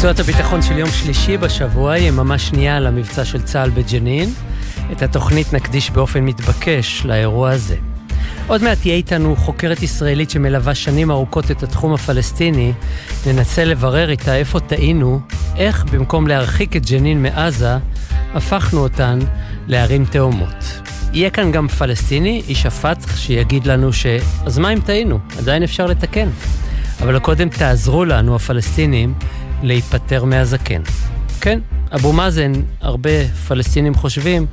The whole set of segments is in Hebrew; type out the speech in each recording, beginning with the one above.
רצועת הביטחון של יום שלישי בשבוע, היא יממה שנייה למבצע של צה"ל בג'נין. את התוכנית נקדיש באופן מתבקש לאירוע הזה. עוד מעט תהיה איתנו חוקרת ישראלית שמלווה שנים ארוכות את התחום הפלסטיני. ננסה לברר איתה איפה טעינו, איך במקום להרחיק את ג'נין מעזה, הפכנו אותן לערים תאומות. יהיה כאן גם פלסטיני, איש הפתח, שיגיד לנו ש... אז מה אם טעינו? עדיין אפשר לתקן. אבל קודם תעזרו לנו, הפלסטינים, להיפטר מהזקן. כן, אבו מאזן, הרבה פלסטינים חושבים,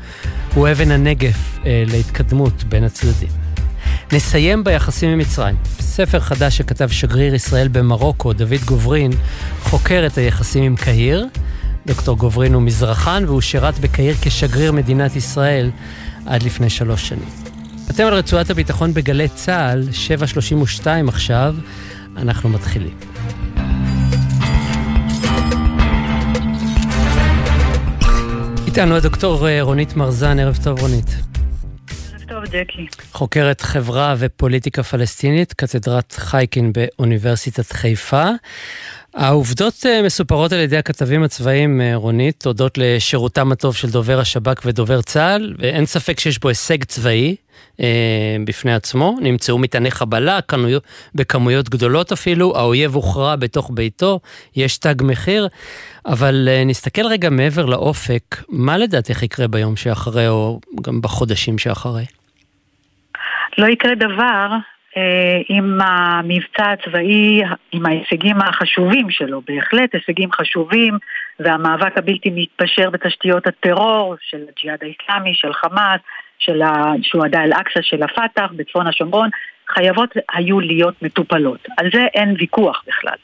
הוא אבן הנגף אה, להתקדמות בין הצדדים. נסיים ביחסים עם מצרים. ספר חדש שכתב שגריר ישראל במרוקו, דוד גוברין, חוקר את היחסים עם קהיר. דוקטור גוברין הוא מזרחן והוא שירת בקהיר כשגריר מדינת ישראל עד לפני שלוש שנים. אתם על רצועת הביטחון בגלי צה"ל, 7.32 עכשיו, אנחנו מתחילים. איתנו הדוקטור אה, רונית מרזן, ערב טוב רונית. ערב טוב ג'קי. חוקרת חברה ופוליטיקה פלסטינית, קתדרת חייקין באוניברסיטת חיפה. העובדות אה, מסופרות על ידי הכתבים הצבאיים, אה, רונית, תודות לשירותם הטוב של דובר השב"כ ודובר צה"ל, ואין ספק שיש בו הישג צבאי אה, בפני עצמו. נמצאו מטעני חבלה, כנויות, בכמויות גדולות אפילו, האויב הוכרע בתוך ביתו, יש תג מחיר, אבל אה, נסתכל רגע מעבר לאופק, מה לדעתך יקרה ביום שאחרי, או גם בחודשים שאחרי? לא יקרה דבר עם המבצע הצבאי, עם ההישגים החשובים שלו, בהחלט הישגים חשובים, והמאבק הבלתי מתפשר בתשתיות הטרור של הג'יהאד האיסלאמי, של חמאס, של שוהדא אל-אקצא של הפת"ח בצפון השומרון, חייבות היו להיות מטופלות. על זה אין ויכוח בכלל.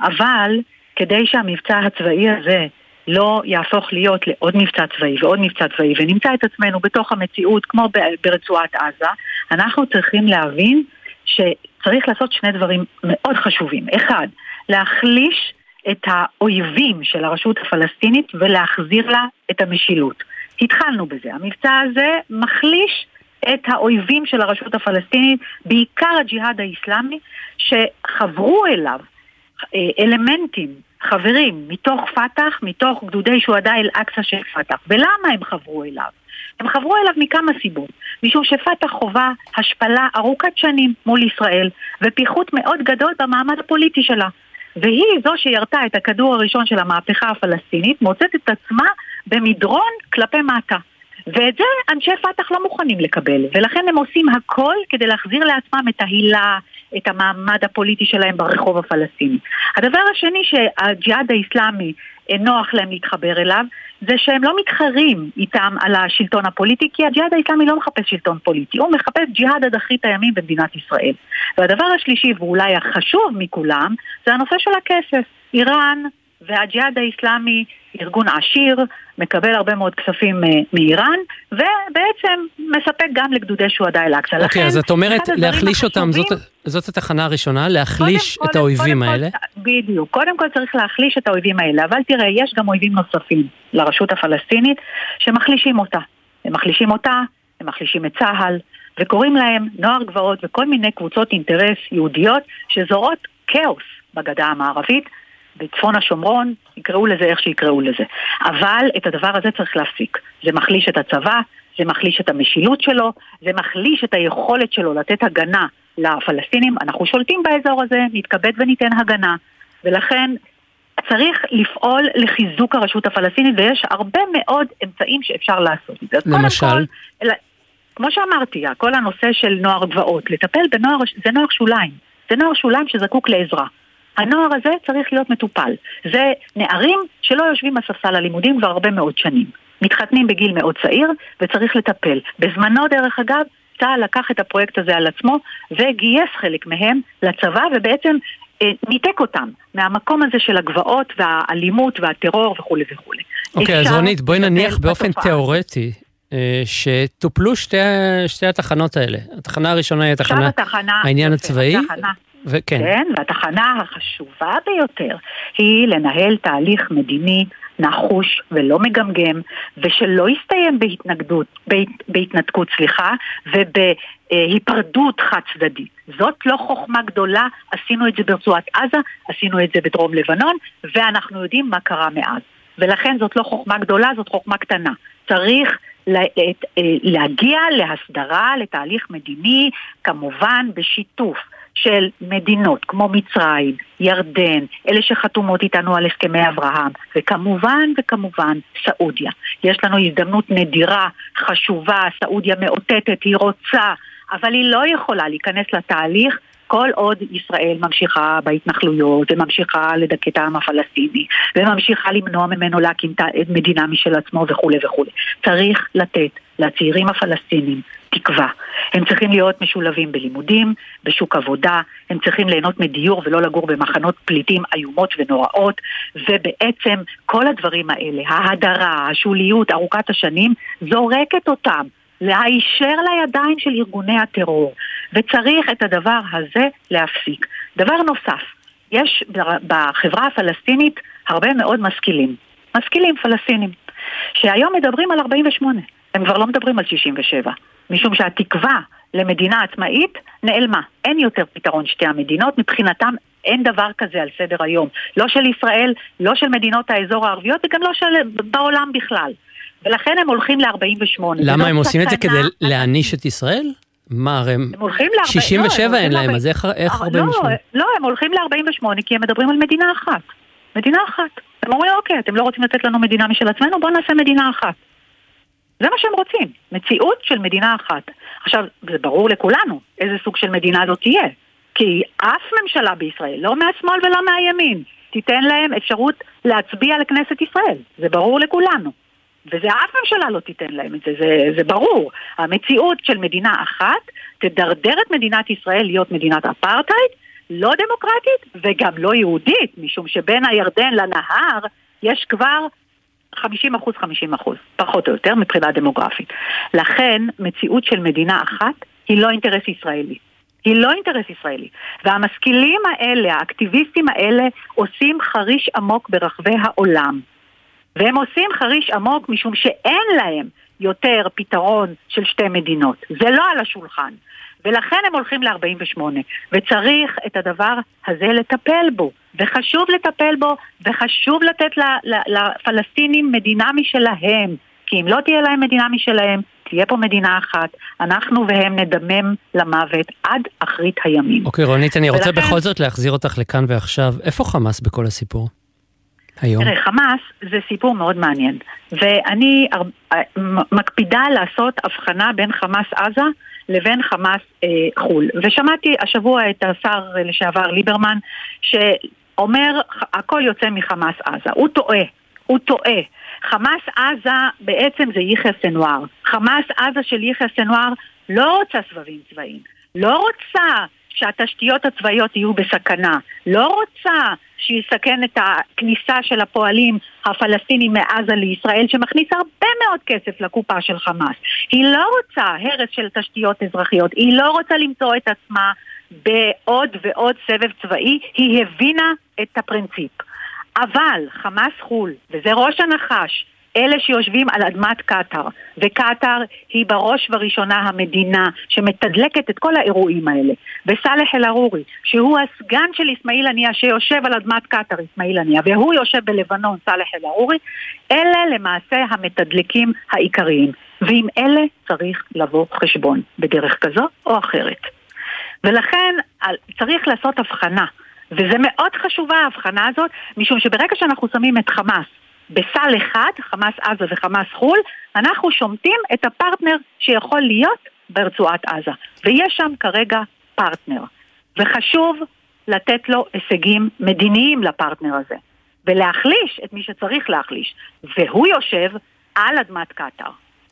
אבל כדי שהמבצע הצבאי הזה לא יהפוך להיות לעוד מבצע צבאי ועוד מבצע צבאי ונמצא את עצמנו בתוך המציאות כמו ברצועת עזה, אנחנו צריכים להבין שצריך לעשות שני דברים מאוד חשובים. אחד, להחליש את האויבים של הרשות הפלסטינית ולהחזיר לה את המשילות. התחלנו בזה. המבצע הזה מחליש את האויבים של הרשות הפלסטינית, בעיקר הג'יהאד האיסלאמי, שחברו אליו אה, אלמנטים, חברים, מתוך פת"ח, מתוך גדודי שוהדא אל-אקצא של פת"ח. ולמה הם חברו אליו? הם חברו אליו מכמה סיבות. משום שפת"ח חובה השפלה ארוכת שנים מול ישראל, ופיחות מאוד גדול במעמד הפוליטי שלה. והיא זו שירתה את הכדור הראשון של המהפכה הפלסטינית, מוצאת את עצמה במדרון כלפי מטה. ואת זה אנשי פת"ח לא מוכנים לקבל, ולכן הם עושים הכל כדי להחזיר לעצמם את ההילה, את המעמד הפוליטי שלהם ברחוב הפלסטיני. הדבר השני שהג'יהאד האיסלאמי נוח להם להתחבר אליו, זה שהם לא מתחרים איתם על השלטון הפוליטי, כי הג'יהאד האיסלאמי לא מחפש שלטון פוליטי, הוא מחפש ג'יהאד עד אחרית הימים במדינת ישראל. והדבר השלישי, ואולי החשוב מכולם, זה הנושא של הכסף. איראן והג'יהאד האיסלאמי ארגון עשיר, מקבל הרבה מאוד כספים אה, מאיראן, ובעצם מספק גם לגדודי שוהדא אל-אקצא. אוקיי, אז את אומרת להחליש אותם, זאת, זאת התחנה הראשונה, להחליש קודם, את קודם, האויבים קודם האלה? בדיוק. קודם כל צריך להחליש את האויבים האלה, אבל תראה, יש גם אויבים נוספים לרשות הפלסטינית שמחלישים אותה. הם מחלישים אותה, הם מחלישים את צה"ל, וקוראים להם נוער גבעות וכל מיני קבוצות אינטרס יהודיות שזורות כאוס בגדה המערבית, בצפון השומרון, יקראו לזה איך שיקראו לזה. אבל את הדבר הזה צריך להפסיק. זה מחליש את הצבא, זה מחליש את המשילות שלו, זה מחליש את היכולת שלו לתת הגנה לפלסטינים. אנחנו שולטים באזור הזה, נתכבד וניתן הגנה. ולכן צריך לפעול לחיזוק הרשות הפלסטינית, ויש הרבה מאוד אמצעים שאפשר לעשות את זה. למשל? כל, כמו שאמרתי, כל הנושא של נוער גבעות, לטפל בנוער, זה נוער שוליים. זה נוער שוליים שזקוק לעזרה. הנוער הזה צריך להיות מטופל. זה נערים שלא יושבים על ספסל הלימודים כבר הרבה מאוד שנים. מתחתנים בגיל מאוד צעיר וצריך לטפל. בזמנו, דרך אגב, צה"ל לקח את הפרויקט הזה על עצמו וגייס חלק מהם לצבא ובעצם אה, ניתק אותם מהמקום הזה של הגבעות והאלימות והטרור וכולי וכולי. אוקיי, okay, אז רונית, בואי נניח באופן תיאורטי אה, שטופלו שתי, שתי התחנות האלה. התחנה הראשונה היא התחנה, התחנה העניין הצבאי, התחנה. וכן. כן, והתחנה החשובה ביותר היא לנהל תהליך מדיני נחוש ולא מגמגם, ושלא יסתיים בהתנגדות, בהת, בהתנתקות, סליחה, ובהיפרדות חד צדדית. זאת לא חוכמה גדולה, עשינו את זה ברצועת עזה, עשינו את זה בדרום לבנון, ואנחנו יודעים מה קרה מאז. ולכן זאת לא חוכמה גדולה, זאת חוכמה קטנה. צריך להגיע להסדרה, לתהליך מדיני, כמובן בשיתוף. של מדינות כמו מצרים, ירדן, אלה שחתומות איתנו על הסכמי אברהם, וכמובן וכמובן סעודיה. יש לנו הזדמנות נדירה, חשובה, סעודיה מאותתת, היא רוצה, אבל היא לא יכולה להיכנס לתהליך כל עוד ישראל ממשיכה בהתנחלויות וממשיכה לדכא את העם הפלסטיני וממשיכה למנוע ממנו להקים מדינה משל עצמו וכולי וכולי. צריך לתת לצעירים הפלסטינים תקווה. הם צריכים להיות משולבים בלימודים, בשוק עבודה, הם צריכים ליהנות מדיור ולא לגור במחנות פליטים איומות ונוראות, ובעצם כל הדברים האלה, ההדרה, השוליות ארוכת השנים, זורקת אותם להישר לידיים של ארגוני הטרור, וצריך את הדבר הזה להפסיק. דבר נוסף, יש בחברה הפלסטינית הרבה מאוד משכילים, משכילים פלסטינים, שהיום מדברים על 48, הם כבר לא מדברים על 67, משום שהתקווה למדינה עצמאית נעלמה. אין יותר פתרון שתי המדינות, מבחינתם אין דבר כזה על סדר היום. לא של ישראל, לא של מדינות האזור הערביות וגם לא של בעולם בכלל. ולכן הם הולכים ל-48. למה הם עושים את זה כדי להעניש את ישראל? מה, הרי הם... הולכים ל... 67 לא, אין להם, אז איך 48? לא, לא, הם הולכים ל-48 כי הם מדברים על מדינה אחת. מדינה אחת. הם אומרים, אוקיי, אתם לא רוצים לתת לנו מדינה משל עצמנו, בואו נעשה מדינה אחת. זה מה שהם רוצים, מציאות של מדינה אחת. עכשיו, זה ברור לכולנו איזה סוג של מדינה זאת תהיה. כי אף ממשלה בישראל, לא מהשמאל ולא מהימין, תיתן להם אפשרות להצביע לכנסת ישראל. זה ברור לכולנו. וזה אף ממשלה לא תיתן להם את זה, זה, זה ברור. המציאות של מדינה אחת תדרדר את מדינת ישראל להיות מדינת אפרטהייד, לא דמוקרטית וגם לא יהודית, משום שבין הירדן לנהר יש כבר 50 אחוז, 50 אחוז, פחות או יותר מבחינה דמוגרפית. לכן, מציאות של מדינה אחת היא לא אינטרס ישראלי. היא לא אינטרס ישראלי. והמשכילים האלה, האקטיביסטים האלה, עושים חריש עמוק ברחבי העולם. והם עושים חריש עמוק משום שאין להם יותר פתרון של שתי מדינות. זה לא על השולחן. ולכן הם הולכים ל-48. וצריך את הדבר הזה לטפל בו. וחשוב לטפל בו, וחשוב לתת לפלסטינים מדינה משלהם. כי אם לא תהיה להם מדינה משלהם, תהיה פה מדינה אחת, אנחנו והם נדמם למוות עד אחרית הימים. אוקיי, okay, רונית, אני רוצה ולכן... בכל זאת להחזיר אותך לכאן ועכשיו. איפה חמאס בכל הסיפור? היום? תראה, חמאס זה סיפור מאוד מעניין, ואני מקפידה לעשות הבחנה בין חמאס עזה לבין חמאס אה, חו"ל. ושמעתי השבוע את השר לשעבר ליברמן, שאומר הכל יוצא מחמאס עזה. הוא טועה, הוא טועה. חמאס עזה בעצם זה יחיא סנואר. חמאס עזה של יחיא סנואר לא רוצה סבבים צבאיים. לא רוצה שהתשתיות הצבאיות יהיו בסכנה. לא רוצה שיסכן את הכניסה של הפועלים הפלסטינים מעזה לישראל, שמכניס הרבה מאוד כסף לקופה של חמאס. היא לא רוצה הרס של תשתיות אזרחיות, היא לא רוצה למצוא את עצמה בעוד ועוד סבב צבאי, היא הבינה את הפרינציפ. אבל חמאס חו"ל, וזה ראש הנחש, אלה שיושבים על אדמת קטאר, וקטאר היא בראש ובראשונה המדינה שמתדלקת את כל האירועים האלה. וסאלח אל-ערורי, שהוא הסגן של אסמאעיל הנייה שיושב על אדמת קטאר, אסמאעיל הנייה, והוא יושב בלבנון, סאלח אל-ערורי, אלה למעשה המתדלקים העיקריים. ועם אלה צריך לבוא חשבון, בדרך כזו או אחרת. ולכן צריך לעשות הבחנה. וזה מאוד חשובה ההבחנה הזאת, משום שברגע שאנחנו שמים את חמאס בסל אחד, חמאס עזה וחמאס חו"ל, אנחנו שומטים את הפרטנר שיכול להיות ברצועת עזה. ויש שם כרגע פרטנר. וחשוב לתת לו הישגים מדיניים לפרטנר הזה. ולהחליש את מי שצריך להחליש. והוא יושב על אדמת קטאר.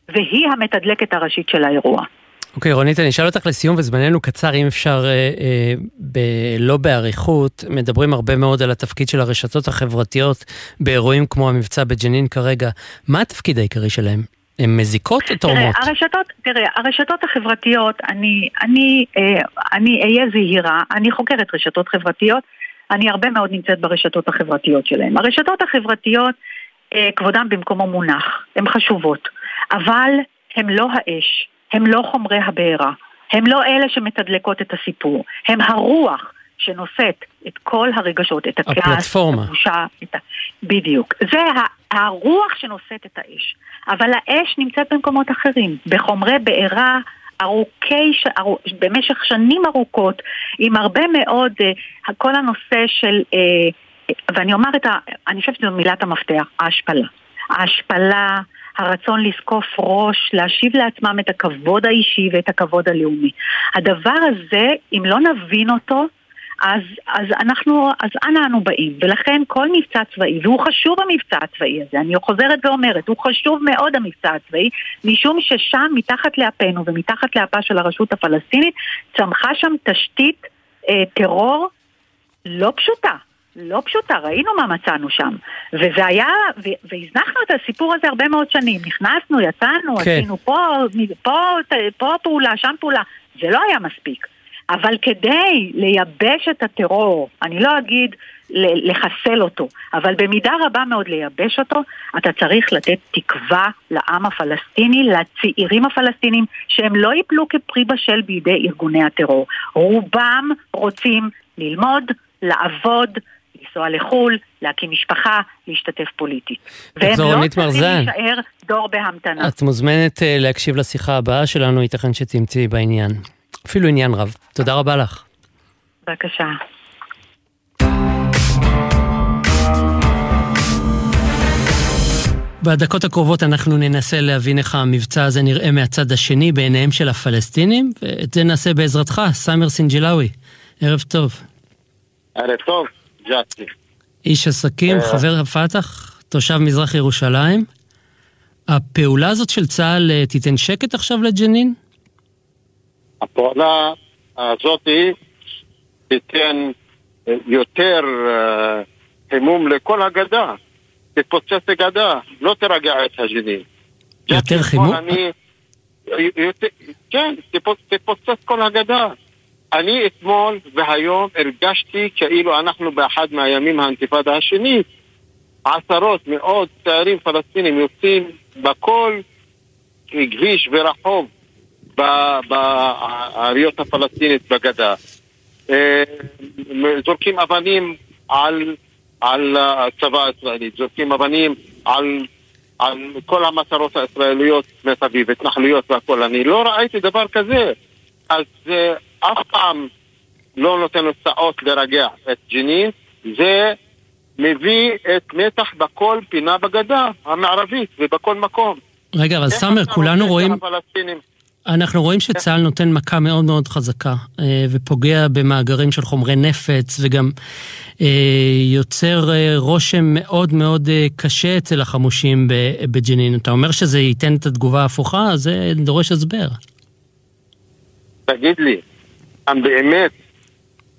והיא המתדלקת הראשית של האירוע. אוקיי, okay, רונית, אני אשאל אותך לסיום, וזמננו קצר, אם אפשר, אה, אה, ב- לא באריכות, מדברים הרבה מאוד על התפקיד של הרשתות החברתיות באירועים כמו המבצע בג'נין כרגע. מה התפקיד העיקרי שלהם? הן מזיקות או תורמות? תראה, הרשתות, תראה, הרשתות החברתיות, אני, אני, אה, אני אהיה זהירה, אני חוקרת רשתות חברתיות, אני הרבה מאוד נמצאת ברשתות החברתיות שלהם. הרשתות החברתיות אה, כבודם במקומו מונח, הן חשובות, אבל הן לא האש, הן לא חומרי הבעירה, הן לא אלה שמתדלקות את הסיפור, הן הרוח שנושאת את כל הרגשות, את הכעס, הפלטפורמה. את הבושה, את ה... בדיוק. זה הרוח שנושאת את האש. אבל האש נמצאת במקומות אחרים, בחומרי בעירה ארוכי, ש... ארוכ... במשך שנים ארוכות, עם הרבה מאוד, uh, כל הנושא של, uh, ואני אומר את ה... אני חושבת שזו מילת המפתח, ההשפלה. ההשפלה, הרצון לזקוף ראש, להשיב לעצמם את הכבוד האישי ואת הכבוד הלאומי. הדבר הזה, אם לא נבין אותו, אז, אז אנחנו, אז אנה אנו באים? ולכן כל מבצע צבאי, והוא חשוב המבצע הצבאי הזה, אני חוזרת ואומרת, הוא חשוב מאוד המבצע הצבאי, משום ששם מתחת לאפינו ומתחת לאפה של הרשות הפלסטינית צמחה שם תשתית אה, טרור לא פשוטה. לא פשוטה, ראינו מה מצאנו שם. וזה היה, והזנחנו את הסיפור הזה הרבה מאוד שנים. נכנסנו, יצאנו, כן. עשינו פה, פה, פה פעולה, שם פעולה. זה לא היה מספיק. אבל כדי לייבש את הטרור, אני לא אגיד לחסל אותו, אבל במידה רבה מאוד לייבש אותו, אתה צריך לתת תקווה לעם הפלסטיני, לצעירים הפלסטינים, שהם לא ייפלו כפרי בשל בידי ארגוני הטרור. רובם רוצים ללמוד, לעבוד, לנסוע לחו"ל, להקים משפחה, להשתתף פוליטית. והם לא צריכים להישאר דור בהמתנה. את מוזמנת אה, להקשיב לשיחה הבאה שלנו, ייתכן שתמצאי בעניין. אפילו עניין רב. תודה רבה לך. בבקשה. בדקות הקרובות אנחנו ננסה להבין איך המבצע הזה נראה מהצד השני בעיניהם של הפלסטינים, ואת זה נעשה בעזרתך, סאמר סינג'לאווי. ערב טוב. ערב טוב, ג'אסי. איש עסקים, אה. חבר הפת"ח, תושב מזרח ירושלים. הפעולה הזאת של צה"ל אה, תיתן שקט עכשיו לג'נין? הפעולה הזאת תיתן יותר אה, חימום לכל הגדה. תתפוצץ הגדה, לא תרגע את הג'נין. יותר חימום? כן, תתפוצץ כל הגדה. אני אתמול והיום הרגשתי כאילו אנחנו באחד מהימים האינתיפאדה השני. עשרות, מאות צעירים פלסטינים יוצאים בכל כביש ורחוב בעריות הפלסטינית בגדה. אה, זורקים אבנים על, על הצבא הישראלי, זורקים אבנים על, על כל המטרות הישראליות מסביב, התנחלויות והכל. אני לא ראיתי דבר כזה. אז זה אף פעם לא נותן הוצאות לרגע את ג'נין, זה מביא את מתח בכל פינה בגדה המערבית ובכל מקום. רגע, אבל סאמר, כולנו רואים... אנחנו רואים שצה"ל נותן מכה מאוד מאוד חזקה אה, ופוגע במאגרים של חומרי נפץ וגם אה, יוצר אה, רושם מאוד מאוד קשה אצל החמושים בג'נין. אתה אומר שזה ייתן את התגובה ההפוכה? זה דורש הסבר. תגיד לי, באמת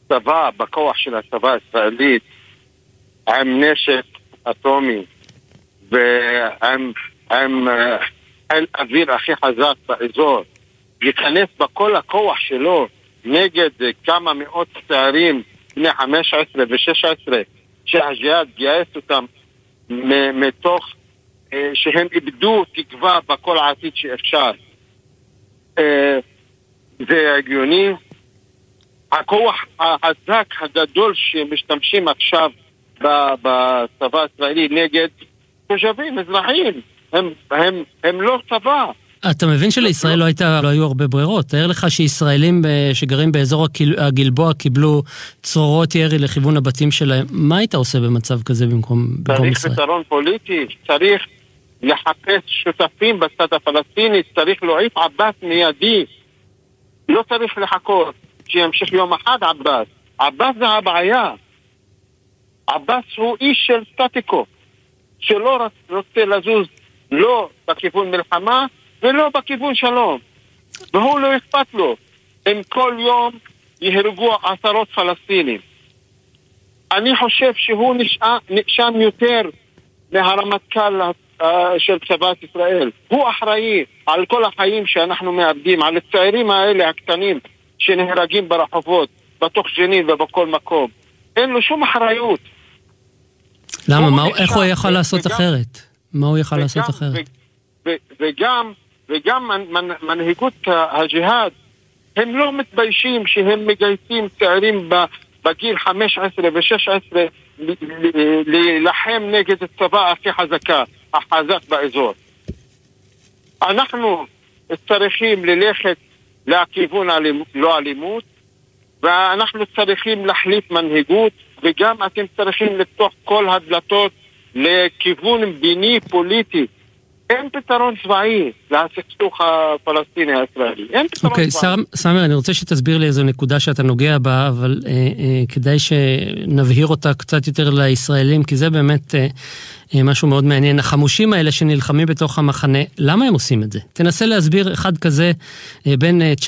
צבא בכוח של הצבא הישראלית עם נשק אטומי ועם עם חיל אוויר הכי חזק באזור ייכנס בכל הכוח שלו נגד כמה מאות צעירים בני 15 ו-16 שהג'יהאד גייס אותם מתוך אה, שהם איבדו תקווה בכל העתיד שאפשר. אה, זה הגיוני. הכוח החזק הגדול שמשתמשים עכשיו בצבא הישראלי נגד תושבים, אזרחים, הם, הם, הם לא צבא. אתה מבין שלישראל לא, הייתה, לא היו הרבה ברירות. תאר לך שישראלים שגרים באזור הגלבוע קיבלו צרורות ירי לכיוון הבתים שלהם. מה היית עושה במצב כזה במקום, במקום ישראל? צריך פתרון פוליטי, צריך לחפש שותפים בצד הפלסטיני, צריך להועיף עבאס מיידי. לא צריך לחכות שימשיך יום אחד עבאס. עבאס זה הבעיה. עבאס הוא איש של סטטיקו, שלא רוצה לזוז לא בכיוון מלחמה ולא בכיוון שלום. והוא לא אכפת לו אם כל יום יהרגו עשרות פלסטינים. אני חושב שהוא נאשם יותר מהרמטכ"ל אה, של צבאת ישראל. הוא אחראי על כל החיים שאנחנו מאבדים, על הצעירים האלה הקטנים שנהרגים ברחובות, בתוך ג'נין ובכל מקום. אין לו שום אחריות. למה? מה, איך הוא יכול לעשות וגם, אחרת? מה הוא יכול לעשות אחרת? וגם, וגם מנהיגות הג'יהאד, הם לא מתביישים שהם מגייסים צעירים בגיל 15 ו-16 להילחם נגד הצבא הכי חזקה, החזק באזור. אנחנו צריכים ללכת לכיוון לא אלימות, ואנחנו צריכים להחליף מנהיגות, וגם אתם צריכים לפתוח כל הדלתות לכיוון מדיני פוליטי. אין פתרון צבאי לסכסוך הפלסטיני הישראלי. אין פתרון okay, צבאי. אוקיי, סאמר, אני רוצה שתסביר לי איזו נקודה שאתה נוגע בה, אבל אה, אה, כדאי שנבהיר אותה קצת יותר לישראלים, כי זה באמת אה, אה, משהו מאוד מעניין. החמושים האלה שנלחמים בתוך המחנה, למה הם עושים את זה? תנסה להסביר אחד כזה, אה, בין 19-20,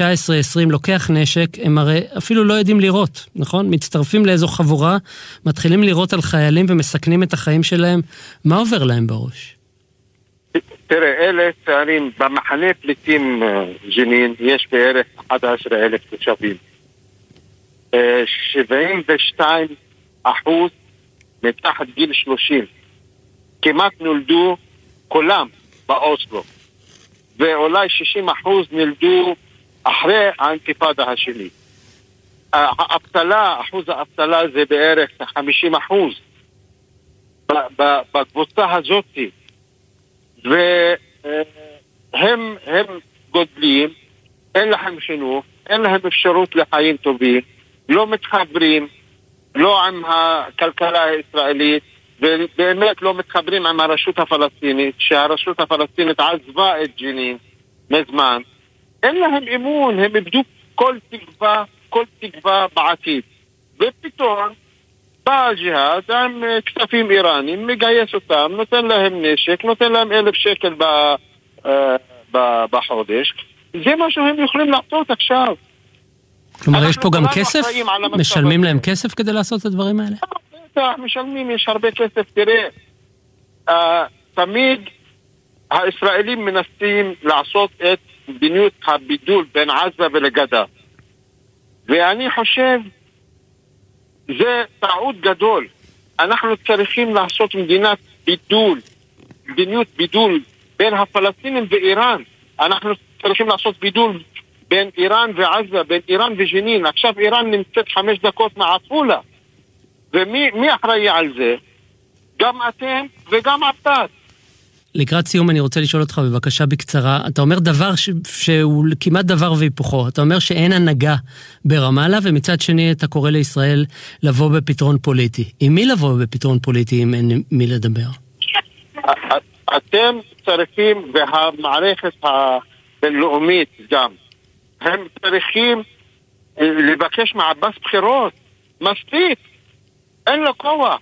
אה, לוקח נשק, הם הרי אפילו לא יודעים לירות, נכון? מצטרפים לאיזו חבורה, מתחילים לירות על חיילים ומסכנים את החיים שלהם, מה עובר להם בראש? תראה, אלה צעירים, במחנה פליטים ג'נין יש בערך 11 אלף תושבים. 72 אחוז מתחת גיל 30. כמעט נולדו כולם באוסלו, ואולי 60 אחוז נולדו אחרי האינתיפאדה השני. האבטלה, אחוז האבטלה זה בערך 50 אחוז בקבוצה הזאת, והם הם גודלים, אין להם חינוך, אין להם אפשרות לחיים טובים, לא מתחברים, לא עם הכלכלה הישראלית, ובאמת לא מתחברים עם הרשות הפלסטינית, שהרשות הפלסטינית עזבה את ג'נין מזמן, אין להם אמון, הם איבדו כל תקווה, כל תקווה בעתיד. ופתאום בא הג'יהאד עם אה, כספים איראנים, מגייס אותם, נותן להם נשק, נותן להם אלף שקל ב, אה, ב, בחודש. זה מה שהם יכולים לעשות עכשיו. כלומר, יש פה גם כסף? משלמים להם כסף כדי לעשות את הדברים האלה? בטח, משלמים, יש הרבה כסף. תראה, uh, תמיד הישראלים מנסים לעשות את מדיניות הבידול בין עזה ולגדה. ואני חושב, זה טעות גדול. אנחנו צריכים לעשות מדינת בידול, מדיניות בידול בין הפלסטינים ואיראן. אנחנו צריכים לעשות בידול בין איראן ועזה, בין איראן וג'נין. עכשיו איראן נמצאת חמש דקות מעפולה. ומי אחראי על זה? גם אתם וגם עבאס. לקראת סיום אני רוצה לשאול אותך בבקשה בקצרה, אתה אומר דבר ש... שהוא כמעט דבר והיפוכו, אתה אומר שאין הנהגה ברמאללה ומצד שני אתה קורא לישראל לבוא בפתרון פוליטי. עם מי לבוא בפתרון פוליטי אם אין מי לדבר? אתם צריכים, והמערכת הבינלאומית גם, הם צריכים לבקש מעבאס בחירות. מספיק. אין לו כוח.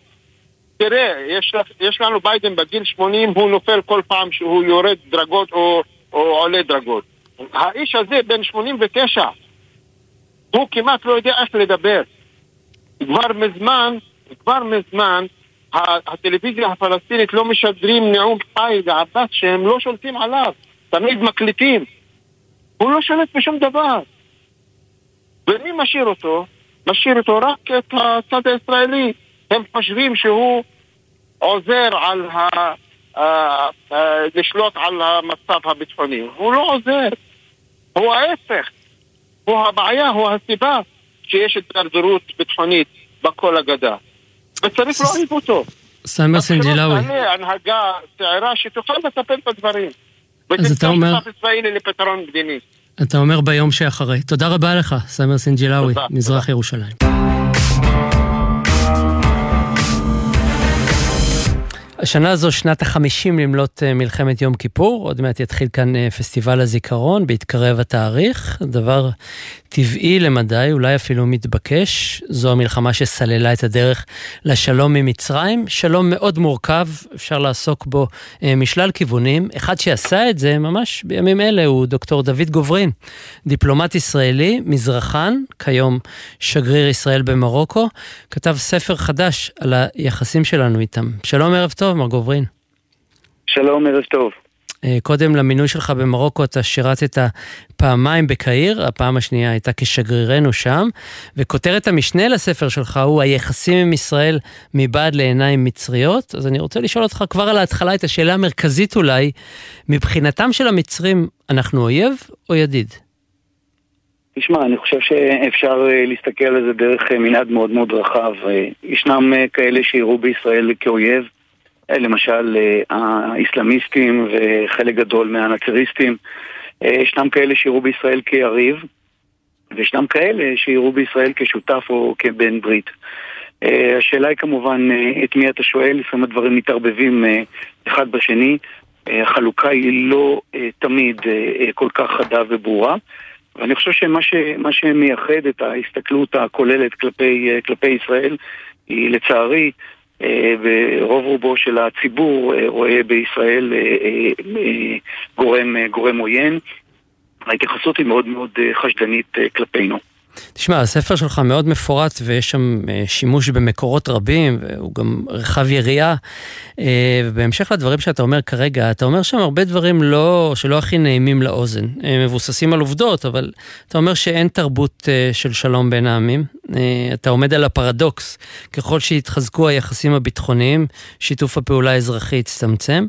תראה, יש, יש לנו ביידן בגיל 80, הוא נופל כל פעם שהוא יורד דרגות או, או עולה דרגות. האיש הזה בן 89, הוא כמעט לא יודע איך לדבר. כבר מזמן, כבר מזמן, הטלוויזיה הפלסטינית לא משדרים נאום חי לעבאס שהם לא שולטים עליו, תמיד מקליטים. הוא לא שולט בשום דבר. ומי משאיר אותו? משאיר אותו רק את הצד הישראלי. הם חושבים שהוא עוזר על ה... לשלוט על המצב הביטחוני. הוא לא עוזר, הוא ההפך. הוא הבעיה, הוא הסיבה שיש התדרדרות ביטחונית בכל הגדה. וצריך להוריד אותו. סמר סנג'לאווי. הנהגה צעירה שתוכל לטפל בדברים. אז אתה אומר... לפתרון מדיני. אתה אומר ביום שאחרי. תודה רבה לך, סמר סינג'לאווי, מזרח ירושלים. השנה זו שנת החמישים למלות אה, מלחמת יום כיפור, עוד מעט יתחיל כאן אה, פסטיבל הזיכרון, בהתקרב התאריך, דבר טבעי למדי, אולי אפילו מתבקש. זו המלחמה שסללה את הדרך לשלום ממצרים, שלום מאוד מורכב, אפשר לעסוק בו אה, משלל כיוונים. אחד שעשה את זה ממש בימים אלה הוא דוקטור דוד גוברין, דיפלומט ישראלי, מזרחן, כיום שגריר ישראל במרוקו, כתב ספר חדש על היחסים שלנו איתם. שלום, ערב. טוב, מר גוברין. שלום, ערב טוב. אה, קודם למינוי שלך במרוקו אתה שירתת פעמיים בקהיר, הפעם השנייה הייתה כשגרירנו שם, וכותרת המשנה לספר שלך הוא היחסים עם ישראל מבעד לעיניים מצריות. אז אני רוצה לשאול אותך כבר על ההתחלה את השאלה המרכזית אולי, מבחינתם של המצרים, אנחנו אויב או ידיד? תשמע, אני חושב שאפשר אה, להסתכל על זה דרך אה, מנעד מאוד מאוד רחב. ישנם כאלה שיראו בישראל כאויב, למשל האיסלאמיסטים וחלק גדול מהנאצריסטים. ישנם כאלה שיראו בישראל כיריב, וישנם כאלה שיראו בישראל כשותף או כבן ברית. השאלה היא כמובן את מי אתה שואל, לפעמים הדברים מתערבבים אחד בשני. החלוקה היא לא תמיד כל כך חדה וברורה. ואני חושב שמה ש, שמייחד את ההסתכלות הכוללת כלפי, כלפי ישראל היא לצערי ורוב רובו של הציבור אה, רואה בישראל אה, אה, גורם, גורם עוין. ההתייחסות היא מאוד מאוד חשדנית כלפינו. תשמע, הספר שלך מאוד מפורט ויש שם שימוש במקורות רבים והוא גם רחב יריעה. ובהמשך לדברים שאתה אומר כרגע, אתה אומר שם הרבה דברים לא, שלא הכי נעימים לאוזן. הם מבוססים על עובדות, אבל אתה אומר שאין תרבות של שלום בין העמים. אה, אתה עומד על הפרדוקס, ככל שיתחזקו היחסים הביטחוניים, שיתוף הפעולה האזרחי יצטמצם,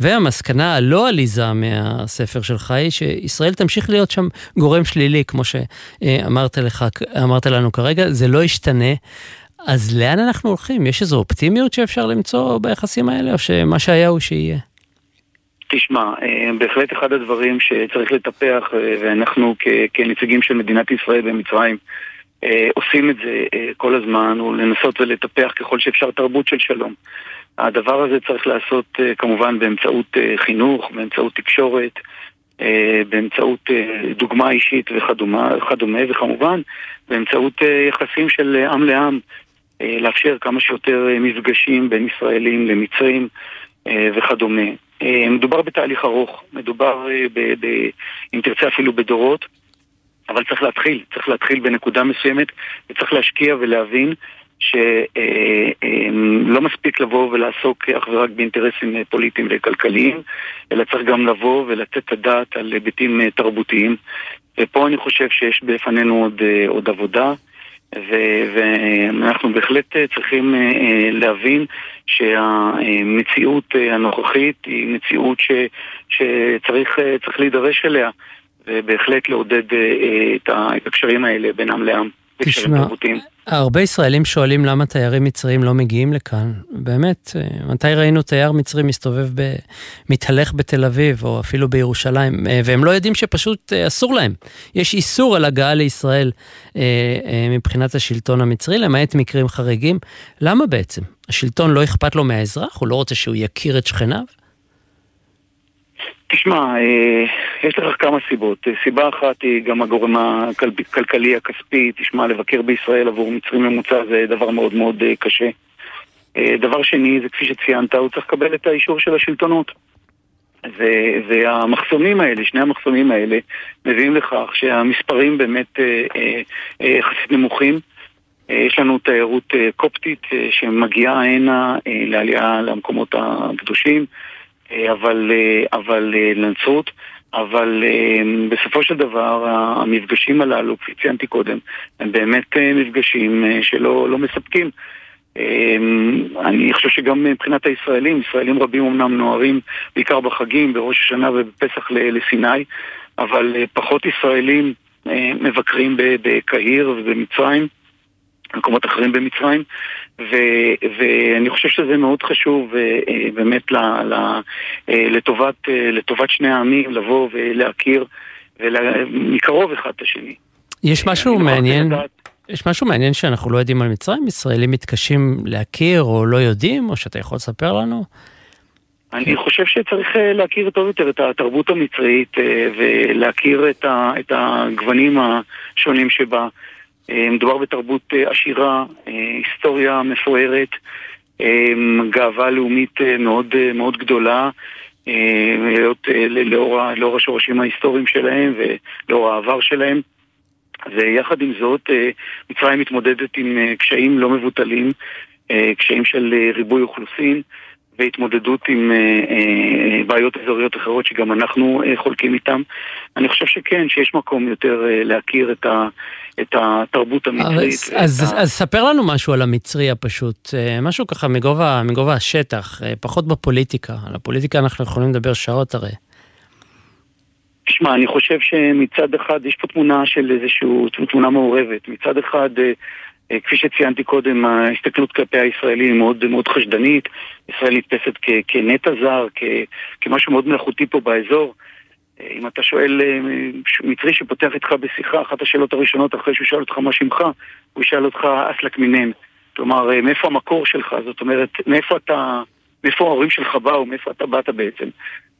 והמסקנה הלא עליזה מהספר שלך היא שישראל תמשיך להיות שם גורם שלילי, כמו שאמרת לך, אמרת לנו כרגע, זה לא ישתנה. אז לאן אנחנו הולכים? יש איזו אופטימיות שאפשר למצוא ביחסים האלה, או שמה שהיה הוא שיהיה? תשמע, אה, בהחלט אחד הדברים שצריך לטפח, אה, ואנחנו כנציגים של מדינת ישראל במצרים, אה, עושים את זה כל הזמן, הוא לנסות ולטפח ככל שאפשר תרבות של שלום. הדבר הזה צריך לעשות כמובן באמצעות חינוך, באמצעות תקשורת, באמצעות דוגמה אישית וכדומה, וכמובן באמצעות יחסים של עם לעם, לאפשר כמה שיותר מפגשים בין ישראלים למצרים וכדומה. מדובר בתהליך ארוך, מדובר, ב, ב, אם תרצה אפילו בדורות. אבל צריך להתחיל, צריך להתחיל בנקודה מסוימת וצריך להשקיע ולהבין שלא אה, אה, מספיק לבוא ולעסוק אך ורק באינטרסים פוליטיים וכלכליים, אלא צריך גם לבוא ולתת את הדעת על היבטים אה, תרבותיים. ופה אני חושב שיש בפנינו עוד, עוד עבודה. ואנחנו בהחלט צריכים להבין שהמציאות הנוכחית היא מציאות ש, שצריך להידרש אליה. ובהחלט לעודד אה, אה, את הקשרים האלה בין עם לעם. תשמע, הרבה ישראלים שואלים למה תיירים מצריים לא מגיעים לכאן. באמת, אה, מתי ראינו תייר מצרי מסתובב, ב... מתהלך בתל אביב, או אפילו בירושלים, והם לא יודעים שפשוט אסור להם. יש איסור על הגעה לישראל מבחינת השלטון המצרי, למעט מקרים חריגים. למה בעצם? השלטון לא אכפת לו מהאזרח? הוא לא רוצה שהוא יכיר את שכניו? תשמע, אה, יש לך כמה סיבות. אה, סיבה אחת היא גם הגורם הכלכלי הכספי. תשמע, לבקר בישראל עבור מצרי ממוצע זה דבר מאוד מאוד אה, קשה. דבר שני, זה כפי שציינת, הוא צריך לקבל את האישור של השלטונות. והמחסומים האלה, שני המחסומים האלה, מביאים לכך שהמספרים באמת יחסית נמוכים. יש לנו תיירות קופטית שמגיעה הנה לעלייה למקומות הקדושים. אה, אבל, אה, אבל אה, לנצרות, אבל בסופו של דבר המפגשים הללו, כפי ציינתי קודם, הם באמת מפגשים שלא לא מספקים. אני חושב שגם מבחינת הישראלים, ישראלים רבים אמנם נוהרים בעיקר בחגים, בראש השנה ובפסח לסיני, אבל פחות ישראלים מבקרים בקהיר ובמצרים. במקומות אחרים במצרים, ו, ואני חושב שזה מאוד חשוב אה, באמת ל, ל, אה, לטובת, אה, לטובת שני העמים לבוא ולהכיר מקרוב אחד את השני. יש משהו מעניין, יש משהו מעניין שאנחנו לא יודעים על מצרים? ישראלים מתקשים להכיר או לא יודעים, או שאתה יכול לספר לנו? אני חושב שצריך להכיר טוב יותר את התרבות המצרית ולהכיר את הגוונים השונים שבה. אה, מדובר בתרבות אה, עשירה, אה, היסטוריה מפוארת, גאווה לאומית מאוד, מאוד גדולה, להיות לאור, לאור השורשים ההיסטוריים שלהם ולאור העבר שלהם. ויחד עם זאת, מצרים מתמודדת עם קשיים לא מבוטלים, קשיים של ריבוי אוכלוסין, והתמודדות עם בעיות אזוריות אחרות שגם אנחנו חולקים איתם. אני חושב שכן, שיש מקום יותר להכיר את, ה, את התרבות המצרית. אז, אז, ה... אז ספר לנו משהו על המצרי הפשוט, משהו ככה מגובה, מגובה השטח, פחות בפוליטיקה. על הפוליטיקה אנחנו יכולים לדבר שעות הרי. תשמע, אני חושב שמצד אחד יש פה תמונה של איזושהי, תמונה מעורבת. מצד אחד, אה, אה, כפי שציינתי קודם, ההסתכלות כלפי הישראלים היא מאוד, מאוד חשדנית. ישראל נתפסת כ- כנטע זר, כ- כמשהו מאוד מלאכותי פה באזור. אה, אם אתה שואל מצרי שפותח איתך בשיחה, אחת השאלות הראשונות אחרי שהוא שואל אותך מה שמך, הוא ישאל אותך אסלק מינן. כלומר, מאיפה המקור שלך? זאת אומרת, מאיפה אתה, מאיפה ההורים שלך באו, מאיפה אתה באת בעצם.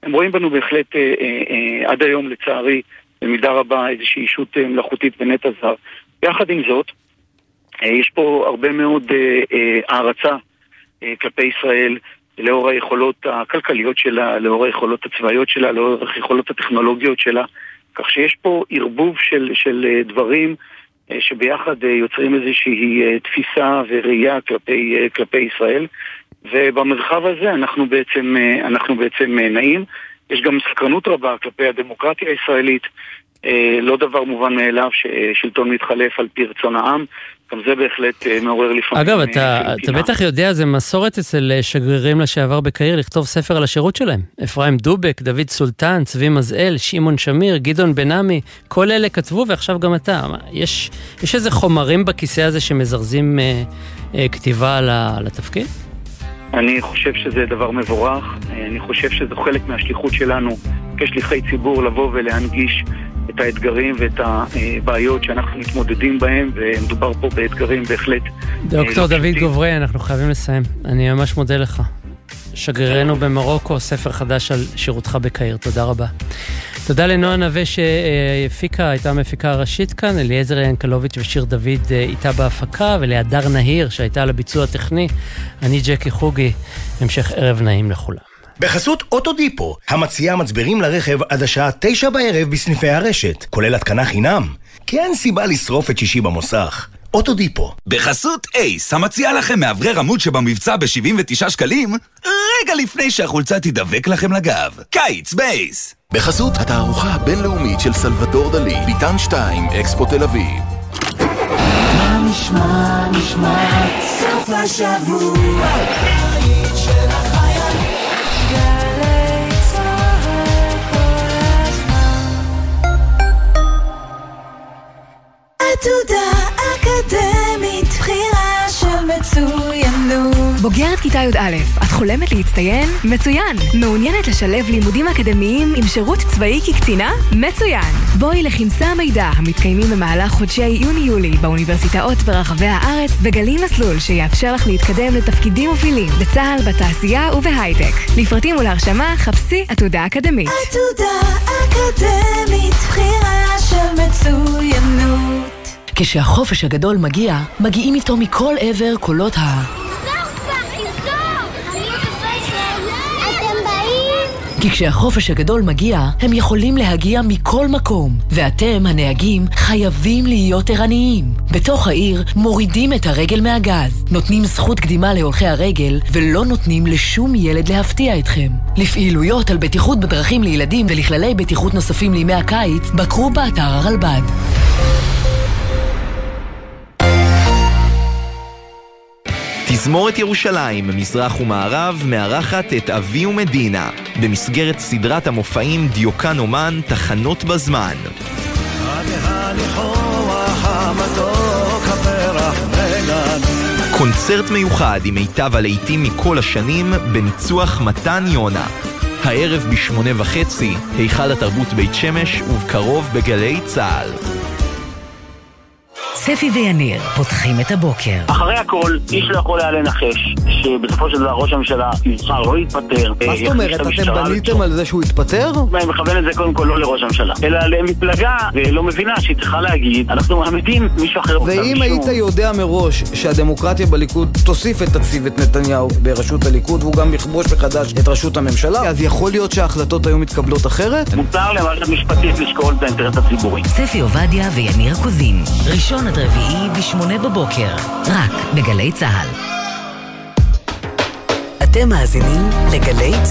הם רואים בנו בהחלט אה, אה, אה, עד היום, לצערי, במידה רבה איזושהי אישות אה, מלאכותית ונטע זר. יחד עם זאת, אה, יש פה הרבה מאוד אה, אה, הערצה אה, כלפי ישראל לאור היכולות הכלכליות שלה, לאור היכולות הצבאיות שלה, לאור היכולות הטכנולוגיות שלה, כך שיש פה ערבוב של, של אה, דברים אה, שביחד אה, יוצרים איזושהי תפיסה וראייה כלפי, כלפי ישראל. ובמרחב הזה אנחנו בעצם, אנחנו בעצם נעים. יש גם סקרנות רבה כלפי הדמוקרטיה הישראלית. לא דבר מובן מאליו ששלטון מתחלף על פי רצון העם. גם זה בהחלט מעורר לפעמים... אגב, אתה, אתה בטח יודע, זה מסורת אצל שגרירים לשעבר בקהיר לכתוב ספר על השירות שלהם. אפרים דובק, דוד סולטן, צבי מזאל, שמעון שמיר, גדעון בן עמי, כל אלה כתבו ועכשיו גם אתה. יש, יש איזה חומרים בכיסא הזה שמזרזים אה, אה, כתיבה על התפקיד? אני חושב שזה דבר מבורך, אני חושב שזה חלק מהשליחות שלנו כשליחי ציבור לבוא ולהנגיש את האתגרים ואת הבעיות שאנחנו מתמודדים בהם, ומדובר פה באתגרים בהחלט... דוקטור דוד גוברי, אנחנו חייבים לסיים. אני ממש מודה לך. שגרירנו במרוקו, ספר חדש על שירותך בקהיר. תודה רבה. תודה לנועה נווה שהפיקה, הייתה המפיקה הראשית כאן, אליעזר ינקלוביץ' ושיר דוד אה, איתה בהפקה, ולהדר נהיר שהייתה על הביצוע הטכני. אני ג'קי חוגי, המשך ערב נעים לכולם. בחסות אוטודיפו, המציעה מצברים לרכב עד השעה תשע בערב בסניפי הרשת, כולל התקנה חינם. כי אין סיבה לשרוף את שישי במוסך. אוטודיפו. בחסות אייס, המציעה לכם מאוורר עמוד שבמבצע ב-79 שקלים, רגע לפני שהחולצה תדבק לכם לגב. קיץ באייס. בחסות התערוכה הבינלאומית של סלבדור דלי, ביתן 2, אקספו תל אביב. מה נשמע, נשמע, סוף השבוע, עתודה אקדמית, בחירה של מצוינות. בוגרת כיתה י"א, את חולמת להצטיין? מצוין! מעוניינת לשלב לימודים אקדמיים עם שירות צבאי כקצינה? מצוין! בואי לכנסי המידע המתקיימים במהלך חודשי יוני-יולי באוניברסיטאות ברחבי הארץ וגלי מסלול שיאפשר לך להתקדם לתפקידים מובילים בצה"ל, בתעשייה ובהייטק. לפרטים ולהרשמה חפשי עתודה אקדמית. עתודה אקדמית, בחירה של מצוינות כשהחופש הגדול מגיע, מגיעים איתו מכל עבר קולות ה... כי כשהחופש הגדול מגיע, הם יכולים להגיע מכל מקום, ואתם, הנהגים, חייבים להיות ערניים. בתוך העיר מורידים את הרגל מהגז, נותנים זכות קדימה להולכי הרגל, ולא נותנים לשום ילד להפתיע אתכם. לפעילויות על בטיחות בדרכים לילדים ולכללי בטיחות נוספים לימי הקיץ, בקרו באתר הרלב"ד. תזמורת ירושלים, מזרח ומערב, מארחת את אבי ומדינה, במסגרת סדרת המופעים דיוקן אומן, תחנות בזמן. קונצרט מיוחד עם מיטב הלהיטים מכל השנים, בניצוח מתן יונה. הערב בשמונה וחצי, היכל התרבות בית שמש, ובקרוב בגלי צה"ל. ספי ויניר פותחים את הבוקר. אחרי הכל, איש לא יכול היה לנחש שבסופו של דבר ראש הממשלה יבחר לא יתפטר. מה זאת אומרת? אתם בניתם על זה שהוא יתפטר? אני מכוון את זה קודם כל לא לראש הממשלה, אלא למפלגה ולא מבינה שהיא צריכה להגיד, אנחנו מעמידים מישהו אחר. ואם היית יודע מראש שהדמוקרטיה בליכוד תוסיף ותציב את נתניהו בראשות הליכוד והוא גם יכבוש מחדש את ראשות הממשלה, אז יכול להיות שההחלטות היו מתקבלות אחרת? מותר למערכת משפטית לשקול את האינטרס הציבורי. ספי עובדיה ויניר קוזין, ראשון עד רביעי בשמונה בבוקר, רק בגלי צה"ל. אתם מאזינים לגלי צה"ל.